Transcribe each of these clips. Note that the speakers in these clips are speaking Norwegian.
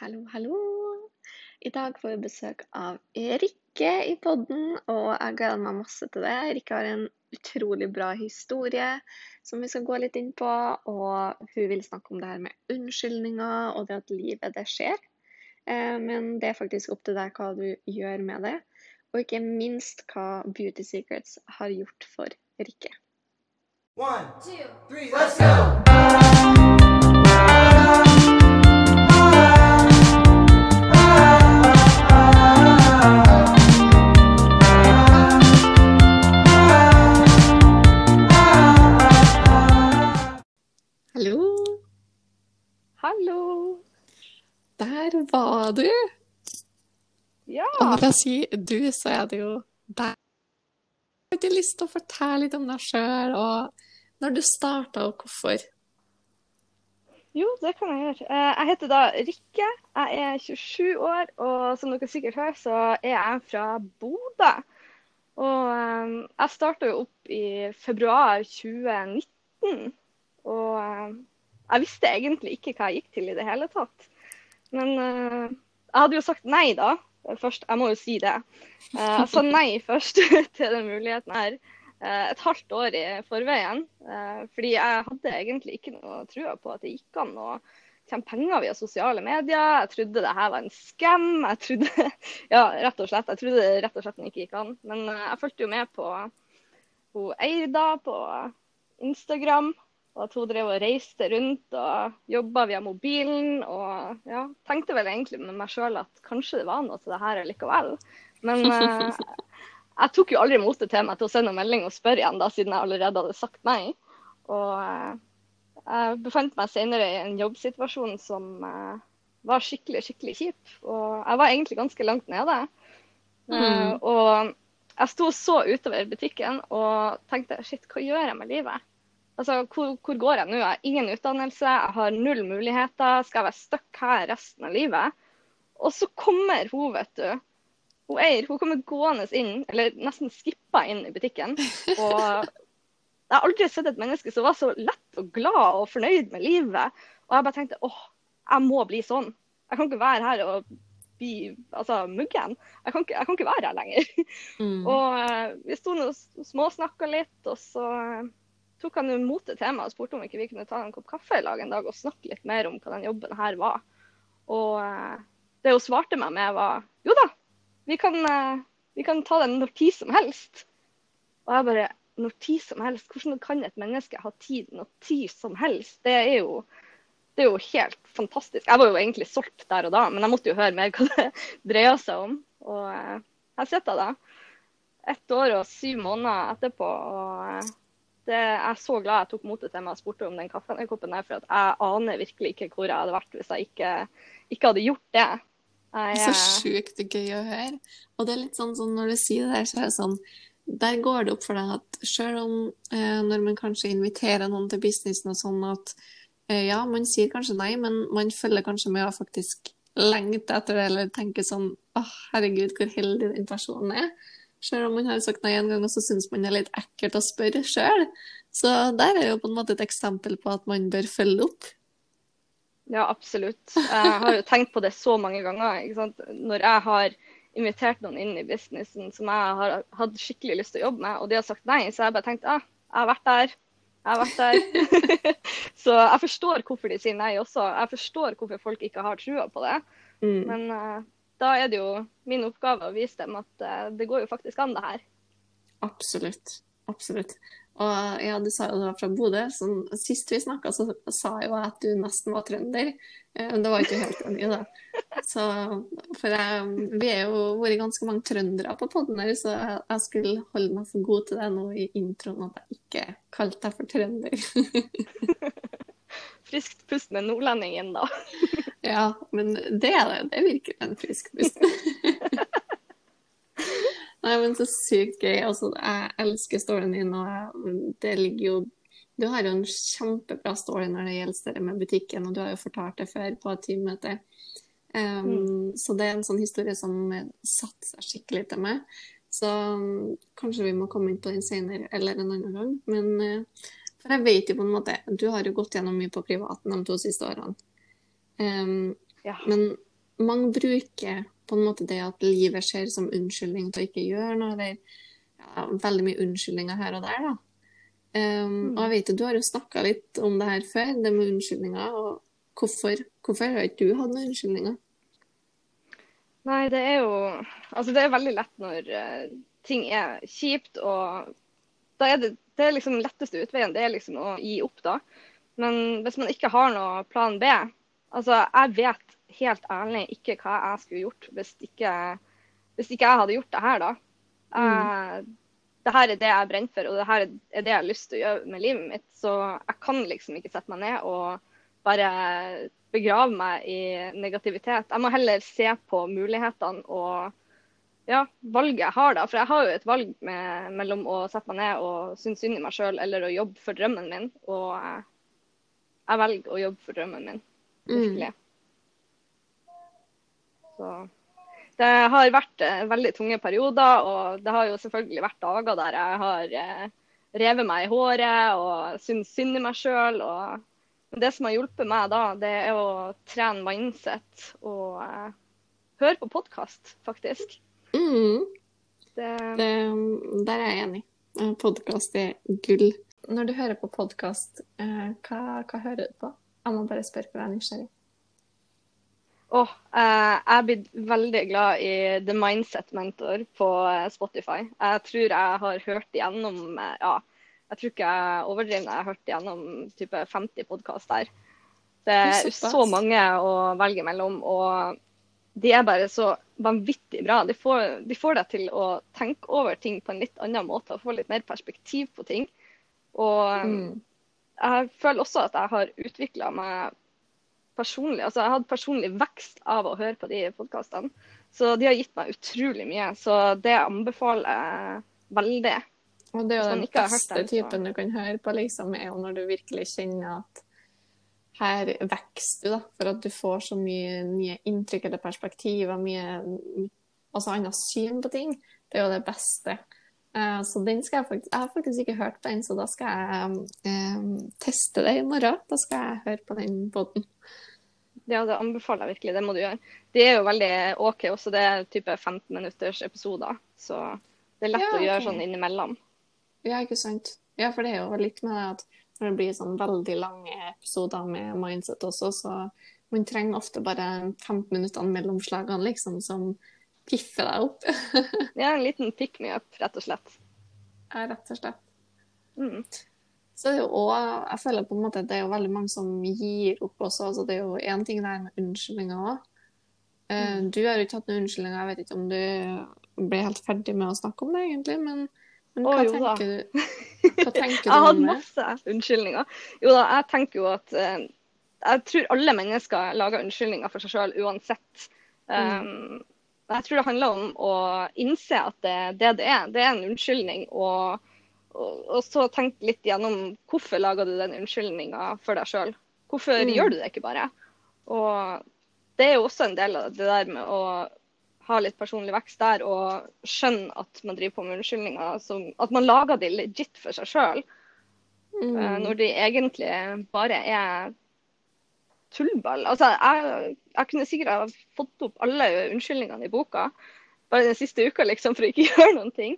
Hallo, hallo. I dag får vi besøk av Rikke i podden, og jeg gleder meg masse til det. Rikke har en utrolig bra historie som vi skal gå litt inn på, og hun vil snakke om det her med unnskyldninger og det at livet, det skjer. Eh, men det er faktisk opp til deg hva du gjør med det, og ikke minst hva Beauty Secrets har gjort for Rikke. One, two, three, let's go! Der var du. Ja. Og når jeg sier du, så er det jo deg. Har du lyst til å fortelle litt om deg sjøl, og når du starta, og hvorfor? Jo, det kan jeg gjøre. Eh, Jeg heter da Rikke. Jeg er 27 år, og som dere sikkert hører, så er jeg fra Bodø. Og eh, jeg starta jo opp i februar 2019. Og eh, jeg visste egentlig ikke hva jeg gikk til i det hele tatt. Men uh, jeg hadde jo sagt nei da. Først, jeg må jo si det. Uh, Jeg sa nei først til den muligheten her. eh, et halvt år i forveien. Fordi jeg hadde egentlig ikke noe trua på at det gikk an å tjene penger via sosiale medier. Jeg trodde det her var en scam. Jeg trodde ja, rett og slett, jeg trodde det rett og slett ikke gikk an. Men jeg fulgte jo med på hun Eida på Instagram. Og at hun drev og reiste rundt og jobba via mobilen. Og ja, tenkte vel egentlig med meg sjøl at kanskje det var noe til det her likevel. Men eh, jeg tok jo aldri motet til meg til å sende en melding og spørre igjen, da, siden jeg allerede hadde sagt nei. Og eh, jeg befant meg senere i en jobbsituasjon som eh, var skikkelig, skikkelig kjip. Og jeg var egentlig ganske langt nede. Eh, Mm. og jeg sto så utover butikken og tenkte shit, hva gjør jeg med livet? Altså, hvor, hvor går jeg nå? Jeg har ingen utdannelse, jeg har null muligheter. Skal jeg være stuck her resten av livet? Og så kommer hun, vet du. Hun Eir hun kommer gående inn, eller nesten skippa inn i butikken. Og jeg har aldri sett et menneske som var så lett og glad og fornøyd med livet. Og jeg bare tenkte åh, jeg må bli sånn. Jeg kan ikke være her og bli altså, muggen. Jeg kan, ikke, jeg kan ikke være her lenger. Mm. Og eh, vi sto og småsnakka litt, og så tok han imot det temaet og spurte om ikke vi kunne ta en kopp kaffe i lag en dag og snakke litt mer om hva den jobben her var. Og eh, det hun svarte meg med, var jo da, vi kan, eh, vi kan ta den når tid som helst. Og jeg bare når tid som helst? Hvordan kan et menneske ha tid når tid som helst? Det er jo det er jo helt fantastisk. Jeg var jo egentlig solgt der og da, men jeg måtte jo høre mer hva det dreia seg om. Og eh, her sitter jeg da, ett år og syv måneder etterpå. og eh, jeg er så glad jeg tok motet til meg og spurte om den kaffekoppen der, for at jeg aner virkelig ikke hvor jeg hadde vært hvis jeg ikke, ikke hadde gjort det. Jeg, Så sjukt gøy å høre. Og det er litt sånn, sånn når du sier det der, så er det sånn Der går det opp for deg at selv om eh, når man kanskje inviterer noen til businessen og sånn, at eh, ja, man sier kanskje nei, men man følger kanskje med og faktisk lengter etter det, eller tenker sånn åh, herregud, hvor heldig den personen er. Selv om man har sagt nei en gang, og så syns man det er litt ekkelt å spørre sjøl. Så der er jo på en måte et eksempel på at man bør følge opp. Ja, absolutt. Jeg har jo tenkt på det så mange ganger. Når jeg har invitert noen inn i businessen som jeg har hatt skikkelig lyst til å jobbe med, og de har sagt nei, så har jeg bare tenkt ah, jeg har vært der. Jeg har vært der. så jeg forstår hvorfor de sier nei også. Jeg forstår hvorfor folk ikke har trua på det. Mm. Men eh, da er det jo min oppgave å vise dem at eh, det går jo faktisk an, det her. Absolutt. Absolutt. Og ja, du sa jo du var fra Bodø. Så sist vi snakka, så sa jeg jo at du nesten var trønder. Eh, det var ikke helt enig, da. Så, for jeg, vi er jo vært ganske mange trøndere på podden her, så jeg, jeg skulle holde meg for god til det nå i introen at jeg ikke kalte deg for trønder. Friskt pust med nordlendingen, da. Ja, men det er det. Det virker en frisk pust. Nei, men så sykt gøy. Altså, jeg elsker storyen din, og det ligger jo Du har jo en kjempebra story når det gjelder det med butikken, og du har jo fortalt det før på et teammøte. Um, Så det er en sånn historie som satte seg skikkelig til meg. Så um, kanskje vi må komme inn på den senere eller en annen gang. Men uh, for jeg vet jo på en måte Du har jo gått gjennom mye på privaten de to siste årene. Um, Ja. men mange bruker på en måte det at livet skjer som unnskyldning til å ikke gjøre noe, eller ja, veldig mye unnskyldninger her og der, da. Um, og jeg vet jo, du har jo snakka litt om det her før, det med unnskyldninger. og Hvorfor, hvorfor har ikke du hatt noen unnskyldninger? Nei, det er jo Altså, det er veldig lett når uh, ting er kjipt, og da er det, det er liksom letteste utveien det er liksom å gi opp, da. Men hvis man ikke har noe plan B Altså, jeg vet helt ærlig ikke hva jeg skulle gjort hvis ikke, hvis ikke jeg hadde gjort det her, da. Jeg, mm. det her er det jeg brenner for, og det her er det jeg har lyst til å gjøre med livet mitt. Så jeg kan liksom ikke sette meg ned og bare begrave meg i negativitet. Jeg må heller se på mulighetene og ja, valget jeg har, da. For jeg har jo et valg med, mellom å sette meg ned og synes synd i meg sjøl, eller å jobbe for drømmen min. Og jeg velger å jobbe for drømmen min. Virkelig. Mm. Så det har vært eh, veldig tunge perioder, og det har jo selvfølgelig vært dager der jeg har eh, revet meg i håret og syns synd i meg sjøl. Men det som har hjulpet meg da, det er å trene mindset og eh, høre på podkast, faktisk. Mm. Det... Det, der er jeg enig. Eh, podkast er gull. Når du hører på podkast, uh, hva, hva, hører du på? Jeg må bare spørre, for jeg er nysgjerrig. Oh, eh, jeg er blitt veldig glad i The Mindset Mentor på Spotify. Jeg tror jeg har hørt igjennom ja, jeg tror ikke jeg overdriver når jeg har hørt igjennom type 50 podkaster. Det er så mange å velge mellom, og de er bare så vanvittig bra. De får, de får deg til å tenke over ting på en litt annen måte og få litt mer perspektiv på ting. Og mm. jeg føler også at jeg har utvikla meg personlig. Altså jeg har hatt personlig vekst av å høre på de podkastene. Så de har gitt meg utrolig mye. Så det anbefaler jeg veldig. Og det er jo den beste typen du kan høre på, liksom, er jo når du virkelig kjenner at her vokser du, da. For at du får så mye nye inntrykk eller perspektiver, mye altså annet syn på ting. Det er jo det beste. Uh, så den skal jeg faktisk Jeg har faktisk ikke hørt på den, så da skal jeg um, teste det i morgen. Da skal jeg høre på den båten. Ja, det anbefaler jeg virkelig. Det må du gjøre. Det er jo veldig OK også. Det er type 15 minutters episoder. Så det er lett ja, okay. å gjøre sånn innimellom. Ja, ikke sant. Ja, for det er jo litt med det at når det blir sånn veldig lange episoder med mindset også, så man trenger ofte bare 15 minutter mellom slagene, liksom, som piffer deg opp. ja, en liten pick me up, rett og slett. Ja, rett og slett. Mm. Så det er jo også, jeg føler på en måte at det er jo veldig mange som gir opp også. altså Det er jo én ting der med unnskyldninger òg. Uh, mm. Du har jo ikke hatt noen unnskyldninger. Jeg vet ikke om du ble helt ferdig med å snakke om det, egentlig. men men hva, oh, tenker, du, hva tenker du? jeg hadde masse unnskyldninger. Jo da, jeg tenker jo at uh, Jeg tror alle mennesker lager unnskyldninger for seg sjøl uansett. Um. Jeg tror det handler om å innse at det er det det er. Det er en unnskyldning. Og, og, og så tenke litt gjennom hvorfor lager du den unnskyldninga for deg sjøl. Hvorfor mm. gjør du det ikke bare? Og det er jo også en del av det der med å ha litt personlig vekst der og skjønne at man driver på med unnskyldninger. Som, at man lager de legit for seg sjøl. Mm. Uh, når de egentlig bare er tullball. Altså, jeg, jeg, kunne sikkert ha fått opp alle unnskyldningene i boka bare den siste uka liksom, for å ikke gjøre noen ting.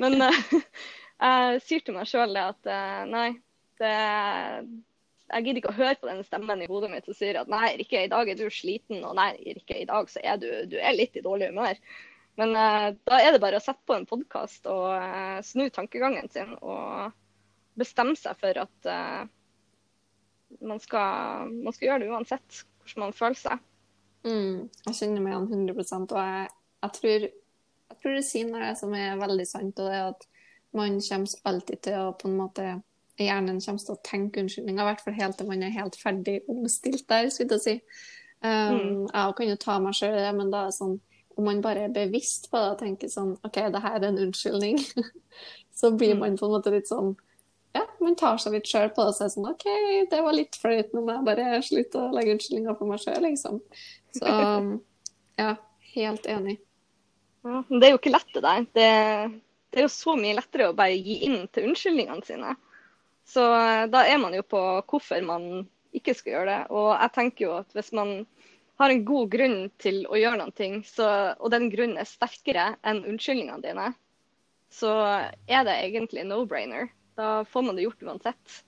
Men uh, jeg sier til meg sjøl at uh, nei, det, jeg gidder ikke å høre på den stemmen i hodet mitt som sier at nei, Rikke, i dag er du sliten, og nei, Rikke, i dag så er du, du er litt i dårlig humør. Men uh, da er det bare å sette på en podkast og uh, snu tankegangen sin og bestemme seg for at uh, man, skal, man, skal, gjøre det uansett hvordan man føler seg. Mm, jeg kjenner meg igjen 100 og jeg, jeg, tror, jeg tror det sier noe som er veldig sant, og det er at man kommer alltid til å på en måte hjernen kommer til å tenke unnskyldninger, i hvert fall helt til man er helt ferdig omstilt der, skulle jeg si. Um, mm. Jeg kan jo ta meg sjøl i det, men da er det sånn om man bare er bevisst på det og tenker sånn OK, det her er en unnskyldning, så blir mm. man på en måte litt sånn Ja, man tar seg litt sjøl på det og sier sånn OK, det var litt flaut, nå må jeg bare slutte å legge unnskyldninger på meg sjøl, liksom. Så ja, helt enig. Ja, men det er jo ikke lett, det der. Det, det er jo så mye lettere å bare gi inn til unnskyldningene sine. Så eh, da er man jo på hvorfor man ikke skal gjøre det. Og jeg tenker jo at hvis man har en god grunn til å gjøre noe, så, og den grunnen er sterkere enn unnskyldningene dine, så er det egentlig no-brainer. Da får man det gjort uansett.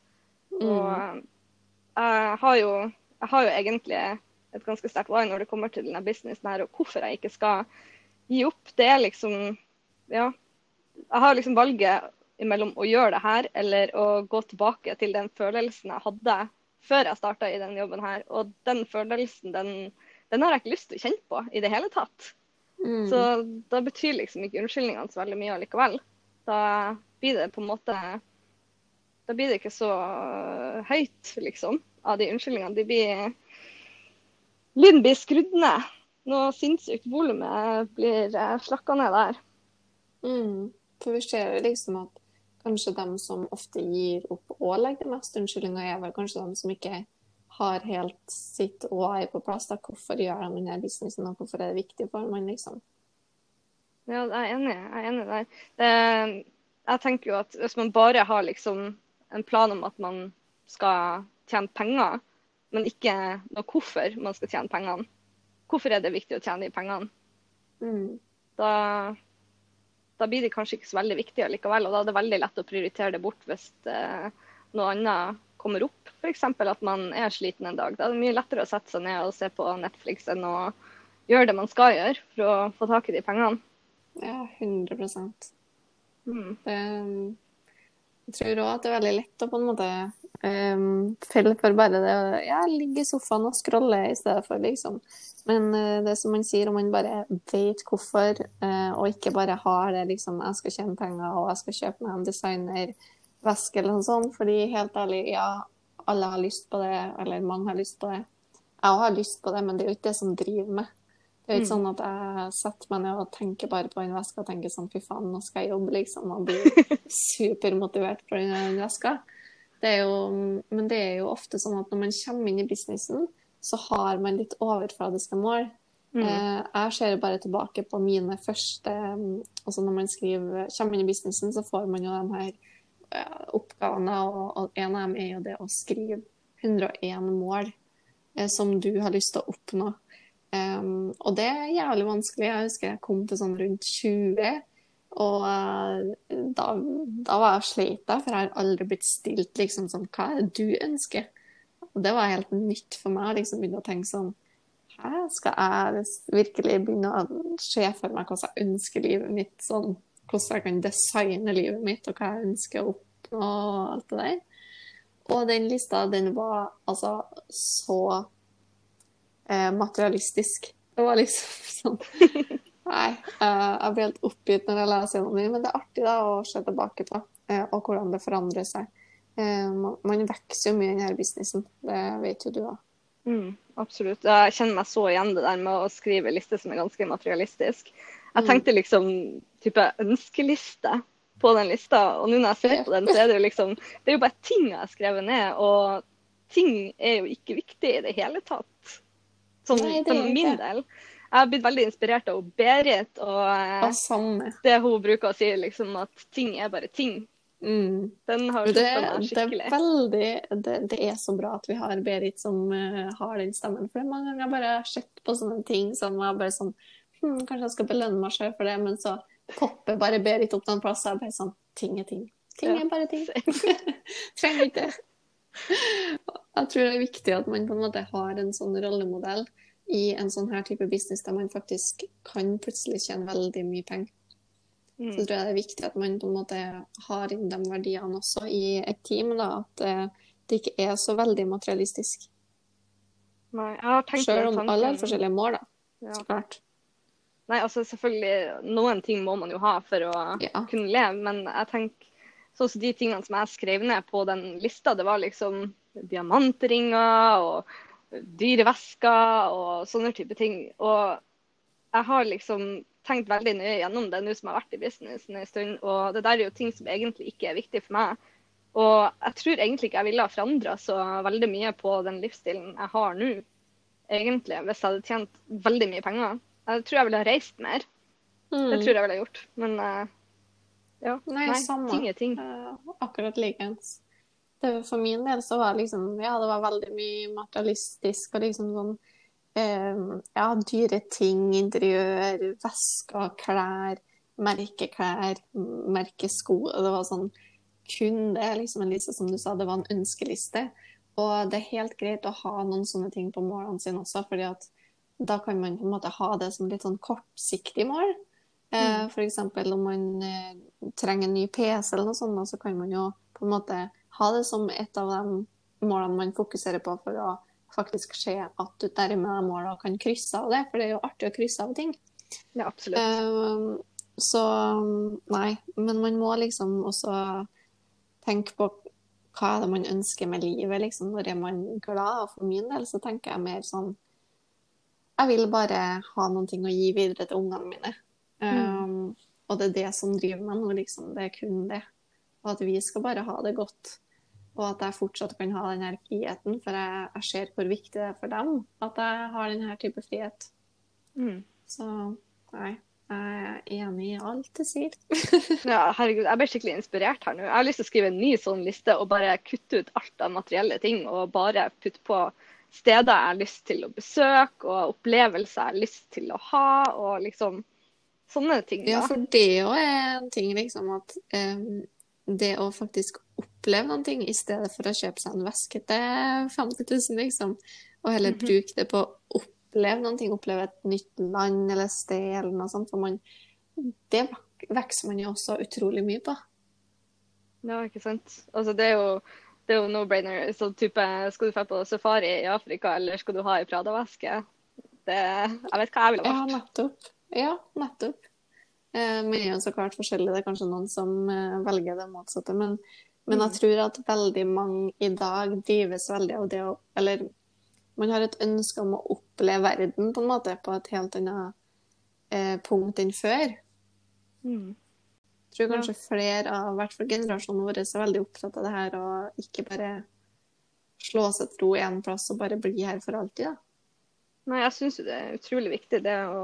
Og jeg har jo, jeg har jo egentlig et ganske sterkt why når det kommer til denne businessen her, og hvorfor jeg ikke skal gi opp. Det er liksom Ja. Jeg har liksom valget mellom å gjøre det her eller å gå tilbake til den følelsen jeg hadde før jeg starta i denne jobben her. Og den følelsen, den, den, har jeg ikke lyst til å kjenne på i det hele tatt. Mm. Så da betyr liksom ikke unnskyldningene så veldig mye allikevel. Da blir det på en måte Da blir det ikke så høyt, liksom, av de unnskyldningene. De blir Lyden blir skrudd ned. Noe sinnssykt volum blir slakka ned der. Mm. For vi ser liksom at kanskje de som ofte gir opp og legger mest unnskyldninger, er vel kanskje de som ikke har helt sitt why på plass. Da. Hvorfor gjør de denne businessen, og hvorfor er det viktig for man, liksom? Ja, jeg er enig. Jeg er enig der. Det, jeg tenker jo at hvis man bare har liksom en plan om at man skal tjene penger, men ikke noe hvorfor man skal tjene pengene, hvorfor er det viktig å tjene de pengene? Mm. Da, da blir de kanskje ikke så veldig viktige likevel, og da er det veldig lett å prioritere det bort hvis eh, noe annet kommer opp. F.eks. at man er sliten en dag. Da er det mye lettere å sette seg ned og se på Netflix enn å gjøre det man skal gjøre for å få tak i de pengene. Ja, 100 Mm. det, Jeg tror òg at det er veldig lett å på en måte um, falle for bare det å ja, ligge i sofaen og scrolle i stedet for, liksom. Men uh, det som man sier, om man bare vet hvorfor, uh, og ikke bare har det liksom Jeg skal tjene penger, og jeg skal kjøpe meg en designerveske eller noe sånt. Fordi helt ærlig, ja, alle har lyst på det, eller mange har lyst på det. Jeg òg har lyst på det, men det er jo ikke det som driver meg. Det er jo ikke sånn at jeg setter meg ned og tenker bare på den veska og tenker sånn fy faen, nå skal jeg jobbe, liksom, og blir supermotivert for den veska. Det jo, men det er jo ofte sånn at når man kommer inn i businessen, så har man litt overfladiske mål. Mm. Eh, jeg ser bare tilbake på mine første Altså når man skriver, kommer inn i businessen, så får man jo de her eh, oppgavene, og, og en av dem er jo det å skrive 101 mål eh, som du har lyst til å oppnå. Um, og det er jævlig vanskelig. Jeg husker jeg kom til sånn rundt 20, og uh, da, da var jeg slita, for jeg har aldri blitt stilt liksom sånn Hva er det du ønsker? Og det var helt nytt for meg å liksom begynne å tenke sånn Hæ, skal jeg virkelig begynne å se for meg hvordan jeg ønsker livet mitt, sånn hvordan jeg kan designe livet mitt, og hva jeg ønsker å oppnå, og alt det der. Og den lista, den var altså så eh, materialistisk. Det var liksom sånn Nei, eh, jeg blir helt oppgitt når jeg leser gjennom den, men det er artig da å se tilbake på, eh, og hvordan det forandrer seg. Eh, man, vokser jo mye i denne businessen, det vet jo du òg. Mm, absolutt. Jeg kjenner meg så igjen det der med å skrive liste som er ganske materialistisk. Jeg tenkte liksom type ønskeliste på den lista, og nå når jeg ser på den, så er det jo liksom Det er jo bare ting jeg har skrevet ned, og ting er jo ikke viktig i det hele tatt. Sånn for min del. Jeg har blitt veldig inspirert av Berit og eh, det hun bruker å si, liksom at ting er bare ting. Mm. Den har Det, slått skikkelig. det, er veldig, det, det er så bra at vi har Berit som uh, har den stemmen. For det er mange ganger jeg bare har sett på sånne ting som jeg bare sånn hm, Kanskje jeg skal belønne meg selv for det, men så popper bare Berit opp den plassen. Jeg bare sånn Ting er ting. Ting er bare ting. Trenger ikke det. Jeg tror det er viktig at man på en måte har en sånn rollemodell i en sånn her type business der man faktisk kan plutselig tjene veldig mye penger. Så Mm. tror jeg det er viktig at man på en måte har inn de verdiene også i et team. Da, at eh, det ikke er så veldig materialistisk. Nei, Selv om om alle har forskjellige mål, da. Ja. Så klart. Nei, altså selvfølgelig, noen ting må man jo ha for å Ja. kunne leve, men jeg tenker sånn som de tingene som jeg skrev ned på den lista, det var liksom diamantringer og dyre vesker og sånne type ting. Og jeg har liksom tenkt veldig nøye gjennom det nå som jeg har vært i businessen en stund, og det der er jo ting som egentlig ikke er viktig for meg. Og jeg tror egentlig ikke jeg ville ha forandra så veldig mye på den livsstilen jeg har nå, egentlig, hvis jeg hadde tjent veldig mye penger. Jeg tror jeg ville ha reist mer. Det Mm. tror jeg ville ha gjort. Men eh, ja. Nei, samme. ting er ting. Uh, akkurat likeens. Det- For min del så var liksom Ja, det var veldig mye materialistisk og liksom sånn eh, ja, dyre ting, interiør, vesker, klær, merkeklær, merkesko. Det var sånn kun det, liksom en liste som du sa, det var en ønskeliste. Og det er helt greit å ha noen sånne ting på målene sine også, fordi at da kan man på en måte ha det som litt sånn kortsiktig mål. Eh, for eksempel om man eh, trenger en ny PC eller noe sånt, så kan man jo på en måte ha det som et av de målene man fokuserer på for å faktisk se at du nærmer deg målet og kan krysse av det, for det er jo artig å krysse av ting. Ja, absolutt. Eh, så nei, men man må liksom også tenke på hva er det man ønsker med livet, liksom. Når er man glad? Og for min del så tenker jeg mer sånn Jeg vil bare ha noen ting å gi videre til ungene mine. Um, og det er det som driver meg nå, liksom. Det er kun det. Og at vi skal bare ha det godt. Og at jeg fortsatt kan ha denne friheten, for jeg, jeg ser hvor viktig det er for dem at jeg har denne type frihet. Mm. Så nei, jeg er enig i alt du sier. Ja, herregud, jeg ble skikkelig inspirert her nå. Jeg har lyst til å skrive en ny sånn liste og bare kutte ut alt av materielle ting. Og bare putte på steder jeg har lyst til å besøke, og opplevelser jeg har lyst til å ha. Og liksom sånne ting. Ja, for det òg er en ting, liksom, at em, det å faktisk oppleve noen ting i stedet for å kjøpe seg en veske til 50 000, liksom, og heller Mhm. bruke det på å oppleve noen ting, oppleve et nytt land eller sted eller noe sånt, for man, det vokser man jo også utrolig mye på. Ja, ikke sant. Altså, det er jo, det er jo no-brainer. Så type, skal du dra på safari i Afrika, eller skal du ha ei Prada-veske? Jeg vet hva jeg ville Ja, nettopp. Ja, nettopp. Eh, men det er jo så klart forskjellig. Det er kanskje noen som eh, velger det motsatte. Men, men jeg tror at veldig mange i dag drives veldig av det å Eller man har et ønske om å oppleve verden på en måte på et helt annet eh, punkt enn før. Mm. Jeg tror kanskje flere av hvert fall generasjonen vår er veldig opptatt av det her og ikke bare slå seg til ro én plass og bare bli her for alltid. da. Nei, jeg syns det er utrolig viktig det å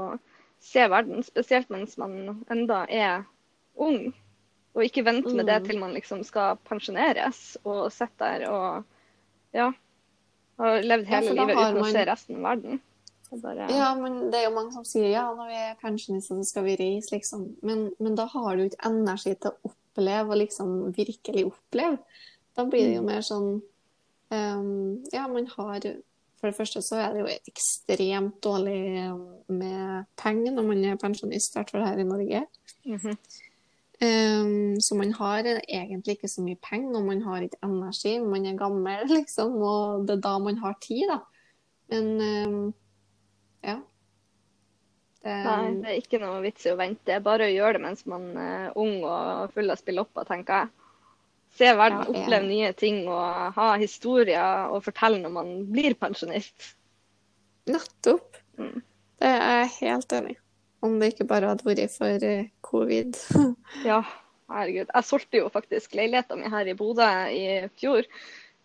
se verden, spesielt mens man enda er ung. Og ikke vente med det Mm. til man liksom skal pensjoneres og sitte der og ja, har levd hele ja, livet uten uten å se resten av verden. Er bare, Ja, men det er jo mange som sier ja, når vi er pensjonister, så skal vi reise, liksom. Men, men da har du ikke energi til å oppleve og liksom virkelig oppleve. Da blir det jo mer sånn um, Ja, man har For det første så er det jo ekstremt dårlig ehm, med penger når man er pensjonist, i hvert fall her i Norge. Mm -hmm. um, så man har egentlig ikke så mye penger, og man har ikke energi. Man er gammel, liksom, og det er da man har tid, da. Men um, ja. Det, Nei, det er ikke noe vits i å vente. Det er bare å gjøre det mens man er ung og full av spillopper, tenker jeg. Se verden, Ja, oppleve nye ting og ha historier og fortelle når man blir pensjonist. Nettopp. Mm. Det er jeg helt enig i. Om det ikke bare hadde vært for eh, covid. Ja, herregud. Jeg solgte jo faktisk leiligheten min her i Bodø i fjor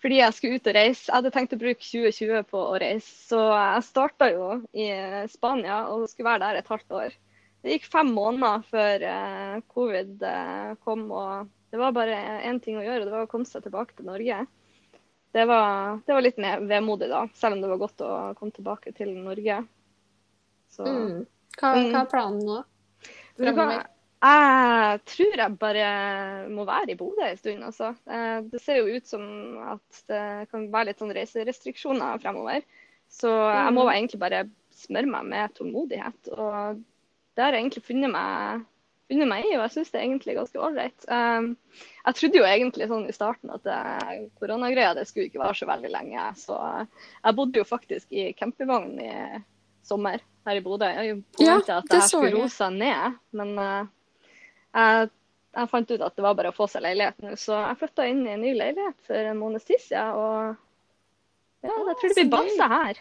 fordi jeg skulle ut og reise. Jeg hadde tenkt å bruke 2020 på å reise, så jeg starta jo i Spania og skulle være der et halvt år. Det gikk fem måneder før eh, covid eh, kom, og det var bare én ting å gjøre, og det var å komme seg tilbake til Norge. Det var, det var litt vemodig, da, selv om det var godt å komme tilbake til Norge. Så Mm. Hva, Mm. hva er planen nå? Fremover? Jeg tror jeg bare må være i Bodø en stund. Altså. Eh, Det ser jo ut som at det kan være litt sånn reiserestriksjoner fremover. Så jeg må Mhm. egentlig bare smøre meg med tålmodighet. Og det har jeg egentlig funnet meg, funnet meg i, og jeg syns det er egentlig ganske ålreit. Um, Jeg trodde jo egentlig sånn i starten at det- koronagreia det skulle ikke vare så veldig lenge. Så jeg bodde jo faktisk i campingvogn i sommer her i Bodø. Jeg Ja, forventa at skulle jeg. roe seg ned, men uh, jeg, jeg fant ut at det var bare å få seg leilighet nå. Så jeg flytta inn i en ny leilighet for en måneds tid siden, og ja, jeg tror det blir base her.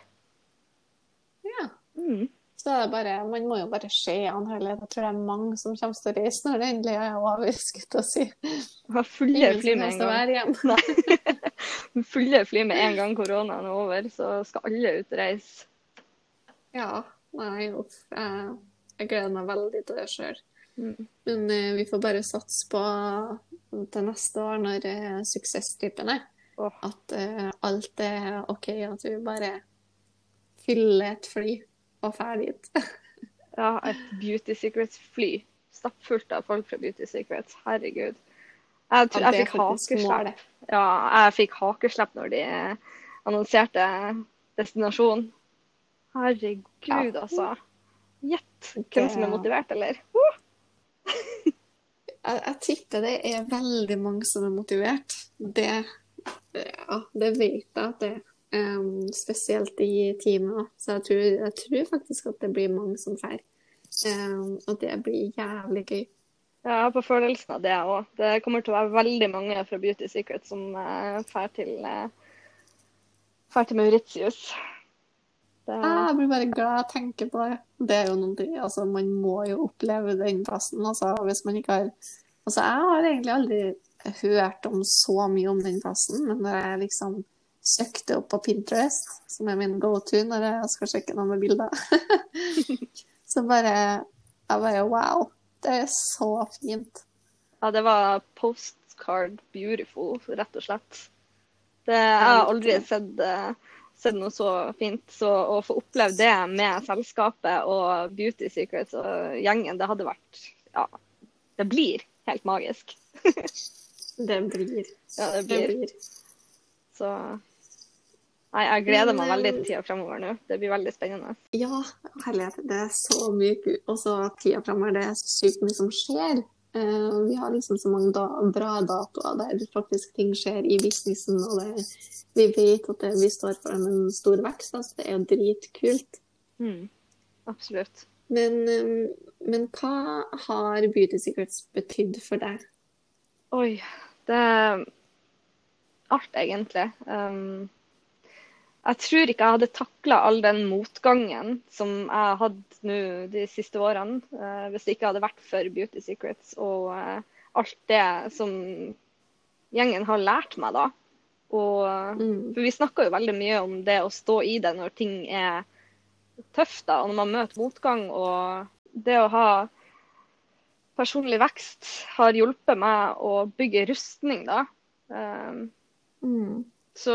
Ja. Mm. Så er det bare, man må jo bare se an hele. Jeg tror det er mange som kommer til å reise når det endelig er over, skulle jeg si. Har fulle fly med en gang. Fulle fly med en gang koronaen er over, så skal alle ut og reise. Ja, nei, uff. Jeg, jeg gleder meg veldig til det sjøl. Mm. Men eh, vi får bare satse på til neste år, når uh, suksesstrippen er, oh. at eh, alt er OK, at vi bare fyller et fly og ferdig dit. Ja, et Beauty Secrets-fly stappfullt av folk fra Beauty Secrets. Herregud. Jeg, tror, jeg fikk hakeslepp. Ja, jeg fikk hakeslepp når de annonserte destinasjonen. Herregud, altså. Gjett hvem som er motivert, eller? Jeg, jeg tipper det er veldig mange som er motivert. Det, ja, det vet jeg at det er. Um, spesielt i teamet. Så jeg tror, jeg tror faktisk at det blir mange som drar. Um, og det blir jævlig gøy. Ja, jeg har på følelsen av det òg. Det kommer til å være veldig mange fra Beauty Secret som uh, til, uh, til Mauritius. Det, Ah, Jeg blir bare glad jeg tenker på det. Det er jo noe, altså Man må jo oppleve den plassen. altså hvis man ikke har Altså Jeg har egentlig aldri hørt om så mye om den plassen, men når jeg liksom søkte opp på Pinterest, som er min go-to når jeg skal sjekke noe med bilder, så bare Jeg bare Wow. Det er så fint. ja, det var postcard beautiful, rett og slett. Det, jeg har aldri sett, eh, sett noe så fint. Så å få oppleve det med selskapet og Beauty Secrets og gjengen, det hadde vært Ja, det blir helt magisk. Det blir. Ja, det Det blir. blir. Så Nei, jeg gleder meg veldig til tida fremover nå. Det blir veldig spennende. Ja, herlighet. Det er så mye kult. Og så tida fremover, det er sykt mye som skjer. Uh, vi har liksom så mange da bra datoer der faktisk ting skjer i businessen, og det, vi vet at det, vi står foran en stor vekst. Altså, det er jo dritkult. Mm. Absolutt. Men, um, men hva har Beauty Secrets betydd for deg? Oi. Det er alt, egentlig. Um, jeg tror ikke jeg hadde takla all den motgangen som jeg har hatt nå de siste årene, uh, hvis det ikke hadde vært for Beauty Secrets og uh, alt det som gjengen har lært meg, da. Og, Mm. for vi snakker jo veldig mye om det å stå i det når ting er tøft, da, og når man møter motgang. Og det å ha personlig vekst har hjulpet meg å bygge rustning, da. Um, Mm. Så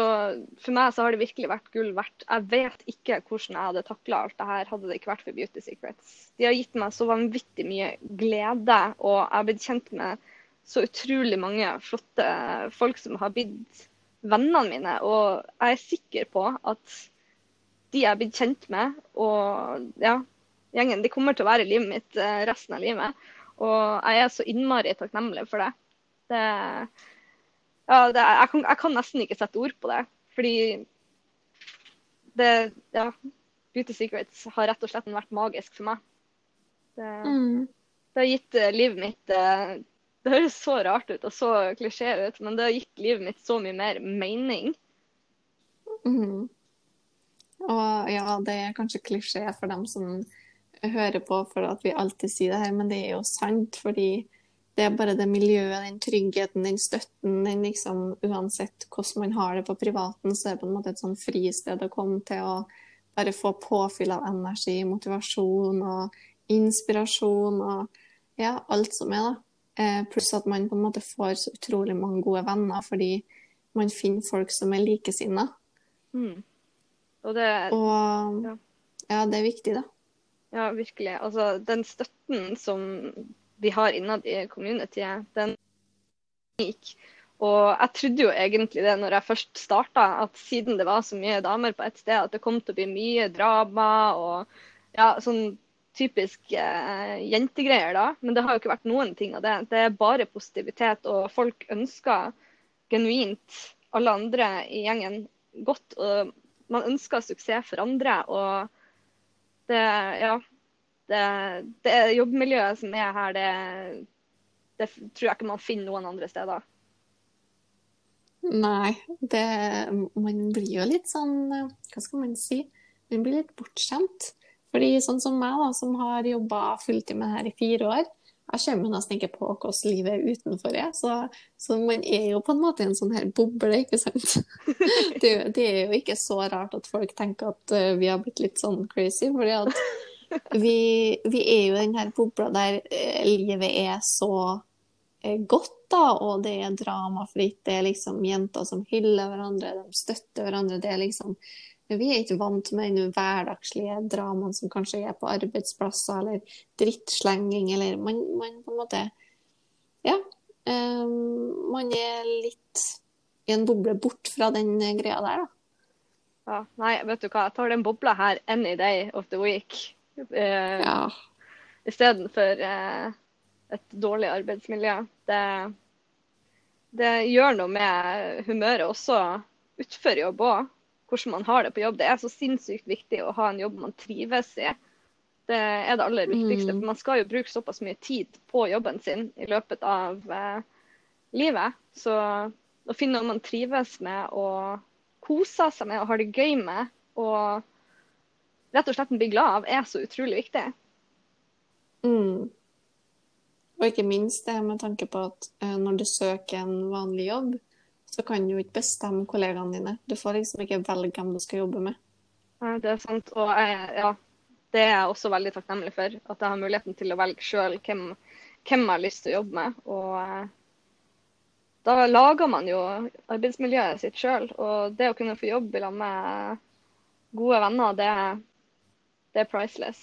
for meg så har det virkelig vært gull verdt. Jeg vet ikke hvordan jeg hadde takla alt det her hadde det ikke vært for Beauty Secrets. De har gitt meg så vanvittig mye glede, og jeg har blitt kjent med så utrolig mange flotte folk som har blitt vennene mine. Og jeg er sikker på at de jeg har blitt kjent med, og ja, gjengen, de kommer til å være i livet mitt eh, resten av livet. Og jeg er så innmari takknemlig for det. det ja, det, jeg, kan, jeg kan nesten ikke sette ord på det. Fordi det Ja. Beauty Secrets har rett og slett vært magisk for meg. Det, Mm. det har gitt eh, livet mitt eh, Det høres så rart ut og så klisjé ut, men det har gitt livet mitt så mye mer mening. Mm. Og ja, det er kanskje klisjé for dem som hører på for at vi alltid sier det her, men det er jo sant. Fordi det er bare det miljøet, den tryggheten, den støtten, den liksom Uansett hvordan man har det på privaten, så er det på en måte et sånn fristed å komme til å bare få påfyll av energi, motivasjon og inspirasjon og ja, alt som er, da. Eh, pluss at man på en måte får så utrolig mange gode venner fordi man finner folk som er likesinna. Mm. Og det Og Ja. ja, det er viktig, da. Ja, virkelig. Altså, den støtten som vi har innad i communityet, den unik. Og jeg trodde jo egentlig det når jeg først starta, at siden det var så mye damer på ett sted, at det kom til å bli mye drama og ja, sånn typisk eh, jentegreier, da. Men det har jo ikke vært noen ting av det. Det er bare positivitet, og folk ønsker genuint alle andre i gjengen godt. Og man ønsker suksess for andre. og det, ja, det, det jobbmiljøet som er her, det, det tror jeg ikke man finner noen andre steder. Nei, det Man blir jo litt sånn Hva skal man si? Man blir litt bortskjemt. Fordi sånn som meg, da, som har jobba fulltid med her i fire år, jeg kommer nesten ikke på hvordan livet er utenfor det. Så, så man er jo på en måte i en sånn her boble, ikke sant. Det, det er jo ikke så rart at folk tenker at eh, vi har blitt litt sånn crazy, fordi at vi, vi er jo i denne bobla der eh, livet er så eh, godt, da, og det er dramafritt. Det er liksom jenter som hyller hverandre, de støtter hverandre. Det er liksom vi er ikke vant med den hverdagslige dramaen som kanskje er på arbeidsplasser, eller drittslenging, eller man, man på en måte Ja. Um, man er litt i en boble bort fra den greia der, da. Ja, nei, vet du hva, jeg tar den bobla her any day of the week. Eh, Ja. Istedenfor eh, et dårlig arbeidsmiljø. Det, det gjør noe med humøret også utenfor jobb òg. Hvordan man har det på jobb. Det er så sinnssykt viktig å ha en jobb man trives i. Det er det aller viktigste. Mm. For man skal jo bruke såpass mye tid på jobben sin i løpet av eh, livet. Så å finne noe man trives med og koser seg med og har det gøy med, og rett og slett bli glad av, er så utrolig viktig. Mm. Og ikke minst det med tanke på at eh, når du søker en vanlig jobb, så kan du jo ikke bestemme kollegaene dine. Du får liksom ikke velge hvem du skal jobbe med. Ja, det er sant. Og jeg, ja, det er jeg også veldig takknemlig for. At jeg har muligheten til å velge sjøl hvem, hvem jeg har lyst til å jobbe med. Og eh, da lager man jo arbeidsmiljøet sitt sjøl. Og det å kunne få jobb sammen med gode venner, det, det er priceless.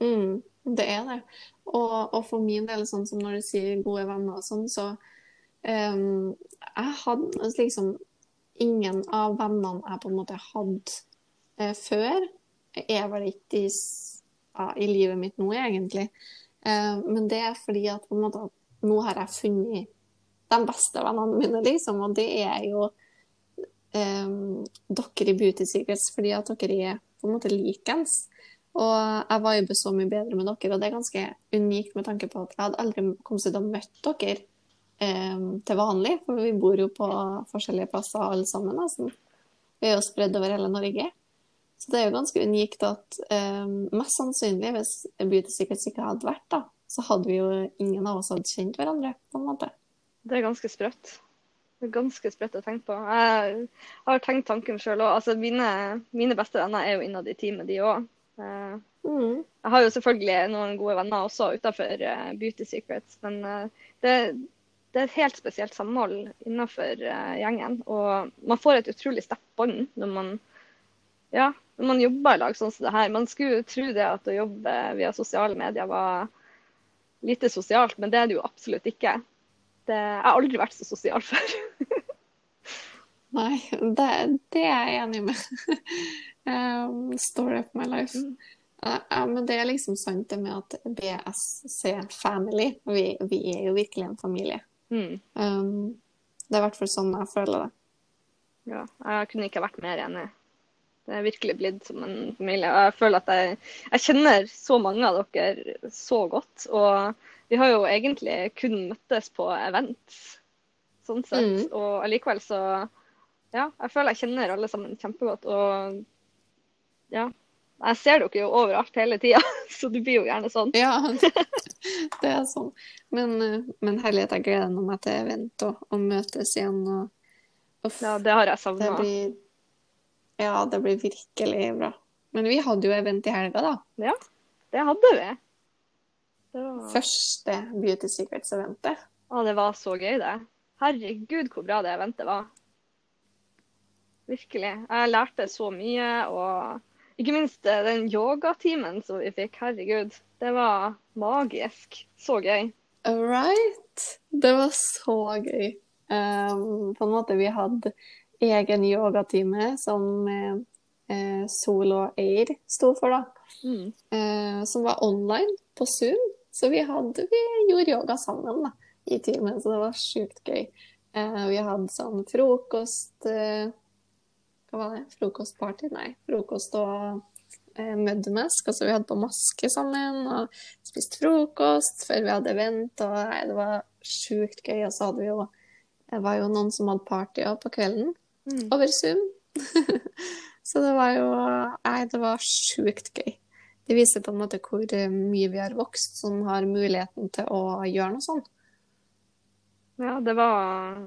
Mm, det er det. Og, og for min del, sånn som når du sier gode venner og sånn, så um, Jeg hadde liksom Ingen av vennene jeg på en måte hadde eh, før, er vel ikke i, ja, i livet mitt nå, egentlig. Eh, men det er fordi at på en måte nå har jeg funnet de beste vennene mine, liksom, og det er jo ehm, dere i Beauty Secrets, fordi at dere er på en måte likens. Og jeg viber så mye bedre med dere, og det er ganske unikt med tanke på at jeg hadde aldri kommet til å møtt dere eh, til vanlig, for vi bor jo på forskjellige plasser alle sammen. nesten. Vi er jo spredd over hele Norge. Så det er jo ganske unikt at eh, mest sannsynlig, hvis Beauty Secrets ikke hadde vært, da, så hadde vi jo ingen av oss hadde kjent hverandre, på en måte. Det er ganske sprøtt. Ganske sprøtt å tenke på. Jeg har tenkt tanken sjøl òg. Altså, mine, mine beste venner er jo innad i teamet, de òg. Eh, Mm. Jeg har jo selvfølgelig noen gode venner også utenfor eh, Beauty Secrets, men eh, det, det er et helt spesielt samhold innenfor gjengen. Og man får et utrolig sterkt bånd når man, ja, når man jobber i lag sånn som det her. Man skulle tro det at å jobbe via sosiale medier var lite sosialt, men det er det jo absolutt ikke. Det, jeg har aldri vært så sosial før. Nei, det, det er jeg enig med. um, story of my life. Mm. Uh, ja, men det er liksom sant det med at BSC Family, vi, vi er jo virkelig en familie. Mm. Um, det er i hvert fall sånn jeg føler det. Ja, jeg kunne ikke vært mer enig. Det er virkelig blitt som en familie. Og jeg føler at jeg, jeg kjenner så mange av dere så godt. Og vi har jo egentlig kun møttes på events, sånn sett. Mm. Og allikevel så Ja, jeg føler jeg kjenner alle sammen kjempegodt. Og ja. Jeg ser dere jo overalt hele tida, så det blir jo gjerne sånn. Ja, det er sånn. Men, men herlighet, jeg gleder meg til event og, og møtes igjen. Og, uff, Ja, det har jeg savna. Ja, det blir virkelig bra. Men vi hadde jo event i helga, da. Ja, Det hadde vi. Det var... Første Beauty Secrets-eventet. Å, det var så gøy, det. Herregud, hvor bra det eventet var. Virkelig. Jeg lærte så mye, og ikke minst eh, den yogatimen som vi fikk. Herregud, det var magisk. Så gøy. Right. Det var så gøy. Um, på en måte, vi hadde egen yogatime som eh, eh, Sol og Eir sto for, da. Mm. Eh, som var online på Zoom. Så vi, hadde, vi gjorde yoga sammen da, i timen, så det var sjukt gøy. Eh, vi hadde sånn frokost eh, Hva var det? Frokostparty? Nei, frokost og eh, mødmesk. Altså vi hadde på maske sammen og spiste frokost før vi hadde event. Og nei, det var sjukt gøy. Og så hadde vi jo Det var jo noen som hadde party òg på kvelden Mm. over Zoom. så det var jo Nei, det var sjukt gøy. Det viser på en måte hvor eh, mye vi har vokst som har muligheten til å gjøre noe sånt. Ja, det var,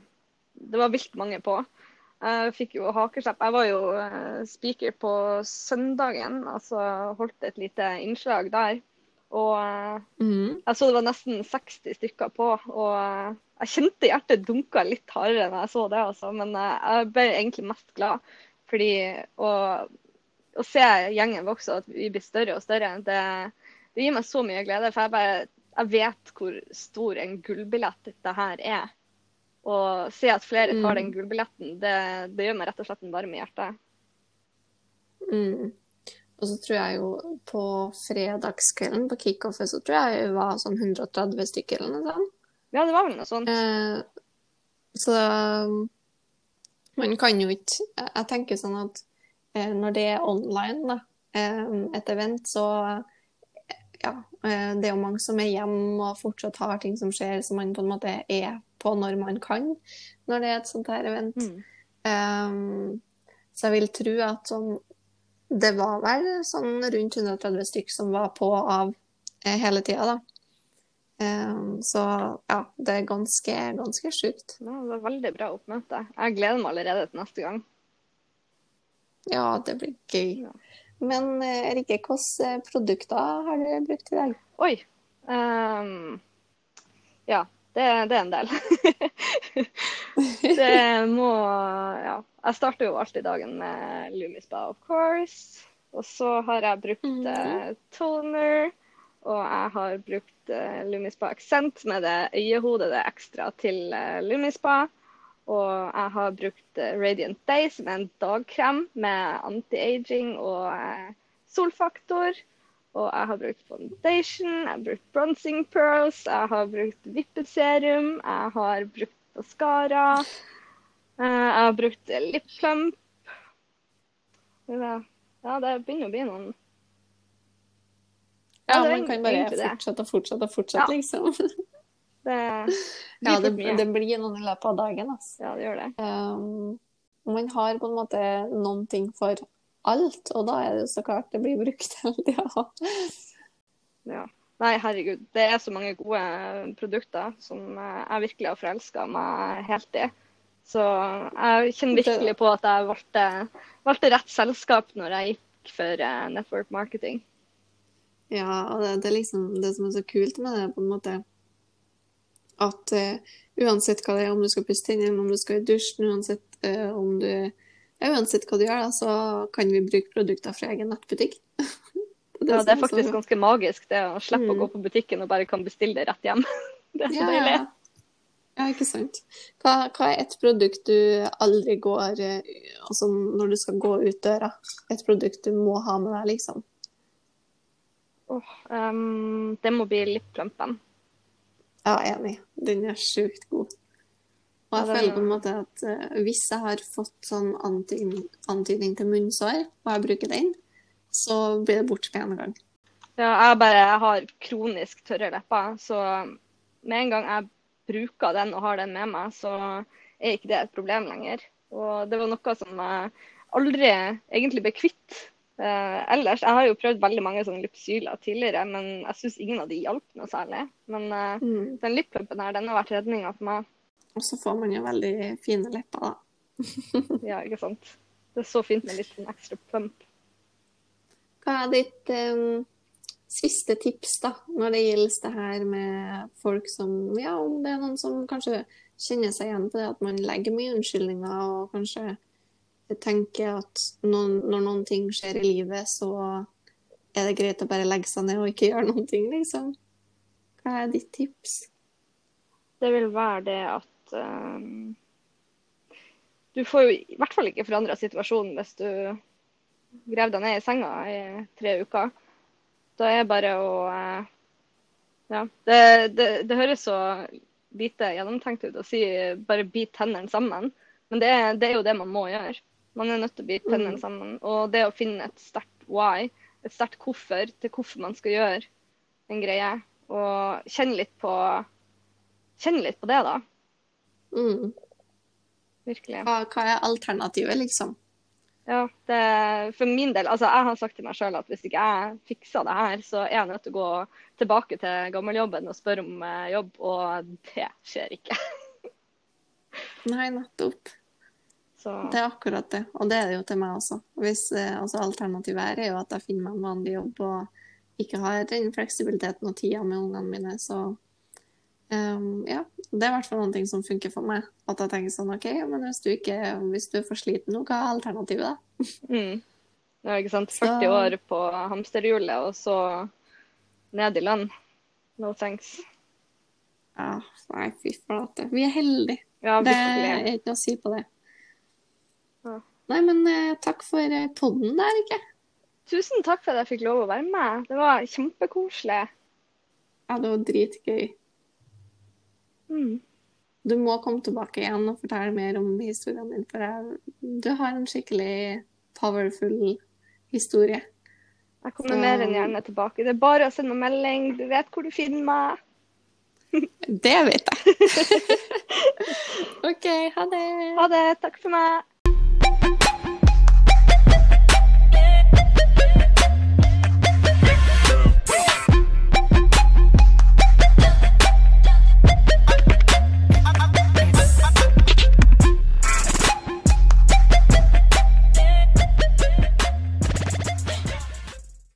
det var vilt mange på. Jeg fikk jo hakeslepp. Jeg var jo eh, speaker på søndagen, altså holdt et lite innslag der. Og Mhm. jeg så det var nesten 60 stykker på. Og jeg kjente hjertet dunka litt hardere når jeg så det, altså. Men jeg ble egentlig mest glad. Fordi å, å se gjengen vokse, og at vi blir større og større, det, det gir meg så mye glede. For jeg, bare, jeg vet hvor stor en gullbillett dette her er. Og se at flere tar den Mm. gullbilletten, det, det gjør meg rett og slett en varme i hjertet. Mm. Og så tror jeg jo på fredagskvelden på kickoffet så tror jeg det var sånn 130 stykker eller noe sånt. Ja, det var vel noe sånt. Eh, så um, man kan jo ikke Jeg tenker sånn at når det er online, da, eh, et event, så eh, ja, eh, det er jo mange som er hjemme og fortsatt har ting som skjer, som man på en måte er på når man kan, når det er et sånt her event. Mm. Um, så jeg vil tro at sånn Det var vel sånn rundt 130 stykk som var på av eh, hele tida, da. Um, så ja, det er ganske, ganske sjukt. Ja, det var veldig bra oppmøte. Jeg gleder meg allerede til neste gang. Ja, det blir gøy. Ja. Men eh, Rikke, hvilke produkter har du brukt i dag? Oi. Um, ja, det, det er en del. det må Ja. Jeg starter jo alltid dagen med Lumispa, of course. Og så har jeg brukt mm eh, toner. Og jeg har brukt eh, Lumispa Accent med det øyehodet det ekstra til eh, Lumispa. Og jeg har brukt eh, Radiant Day, som er en dagkrem med anti-aging og eh, solfaktor. Og jeg har brukt foundation, jeg har brukt bronzing pearls, jeg har brukt vippeserum, jeg har brukt mascara. eh, Jeg har brukt lip plump. Ja, det begynner å bli noen Ja, er man kan bare fortsette og fortsette og fortsette, Ja. liksom. Det Ja, det, det blir noen i løpet av dagen, altså. Ja, det gjør det. Um, man har på en måte noen ting for alt, og da er det jo så klart det blir brukt hele tida. Ja. Nei, herregud. Det er så mange gode produkter som jeg virkelig har forelska meg helt i. Så jeg kjenner virkelig på at jeg valgte, valgte rett selskap når jeg gikk for eh, network marketing. Ja, og det, det er liksom det som er så kult med det, på en måte, at uh, uansett hva det er, om du skal pusse tennene, om du skal i dusjen, uansett uh, om du ja, uansett hva du gjør, da, så kan vi bruke produkter fra egen nettbutikk. Ja, det er faktisk bra. ganske magisk det å slippe å Mm. gå på butikken og bare kan bestille det rett hjem. Det er så Ja, deilig. ja. ja, ikke sant. Hva, hva er et produkt du aldri går eh, Altså når du skal gå ut døra? Et produkt du må ha med deg, liksom? Oh, um, det må bli lipplumpen. Ja, enig. Den er sjukt god. Og jeg føler på en måte at uh, hvis jeg har fått sånn antydning, antydning til munnsår, og jeg bruker den, så blir det borte med en gang. Ja, jeg bare jeg har kronisk tørre lepper, så med en gang jeg bruker den og har den med meg, så er ikke det et problem lenger. Og det var noe som jeg aldri egentlig ble kvitt. Eh, ellers, Jeg har jo prøvd veldig mange sånne lipsyler tidligere, men jeg syns ingen av de hjalp noe særlig. Men uh, Mm. den lipplumpen her, den har vært redninga for meg. Og så får man jo veldig fine lepper, da. Ja, ikke sant. Det er så fint med litt en ekstra plump. Hva er ditt um, siste tips da, når det gjelder det her med folk som Ja, om det er noen som kanskje kjenner seg igjen på det at man legger mye unnskyldninger, og kanskje tenker at noen, når noen ting skjer i livet, så er det greit å bare legge seg ned og ikke gjøre noen ting, liksom. Hva er ditt tips? Det vil være det at um, Du får jo i hvert fall ikke forandra situasjonen hvis du graver deg ned i senga i tre uker. Da er bare å uh, Ja. Det, det, det høres så lite gjennomtenkt ut å si bare bit tennene sammen, men det, det er jo det man må gjøre. Man er nødt til å bite tennene Mm. sammen. Og det å finne et sterkt why, et sterkt hvorfor til hvorfor man skal gjøre en greie, og kjenne litt på Kjenne litt på det, da. Mm. Virkelig. Hva, hva er alternativet, liksom? Ja, det, for min del, altså jeg har sagt til meg sjøl at hvis ikke jeg fikser det her, så er jeg nødt til å gå tilbake til gammeljobben og spørre om eh, jobb, og det skjer ikke. Nei, nettopp. Så Det er akkurat det, og det er det jo til meg også. Hvis, eh, altså alternativet her er jo at jeg finner meg en vanlig jobb og ikke har den fleksibiliteten og tida med ungene mine, så Um, ja, det er i hvert fall noen ting som funker for meg. At jeg tenker sånn OK, men hvis du, ikke, hvis du er for sliten nå, hva er alternativet da? Mm. Ja, ikke sant. Så- 40 år på hamsterhjulet, og så ned i lønn. No thanks. Ja, nei, fy flate. Vi er heldige. Ja, Det er ikke noe å si på det. Ja. Nei, men eh, takk for eh, podden der, ikke? Tusen takk for at jeg fikk lov å være med. Det var kjempekoselig. Ja, det var dritgøy. Mm. Du må komme tilbake igjen og fortelle mer om historien din, for jeg, du har en skikkelig powerful historie. Jeg kommer Så- mer enn gjerne tilbake. Det er bare å sende melding. Du vet hvor du finner meg. Det vet jeg. OK, ha det. Ha det. Takk for meg.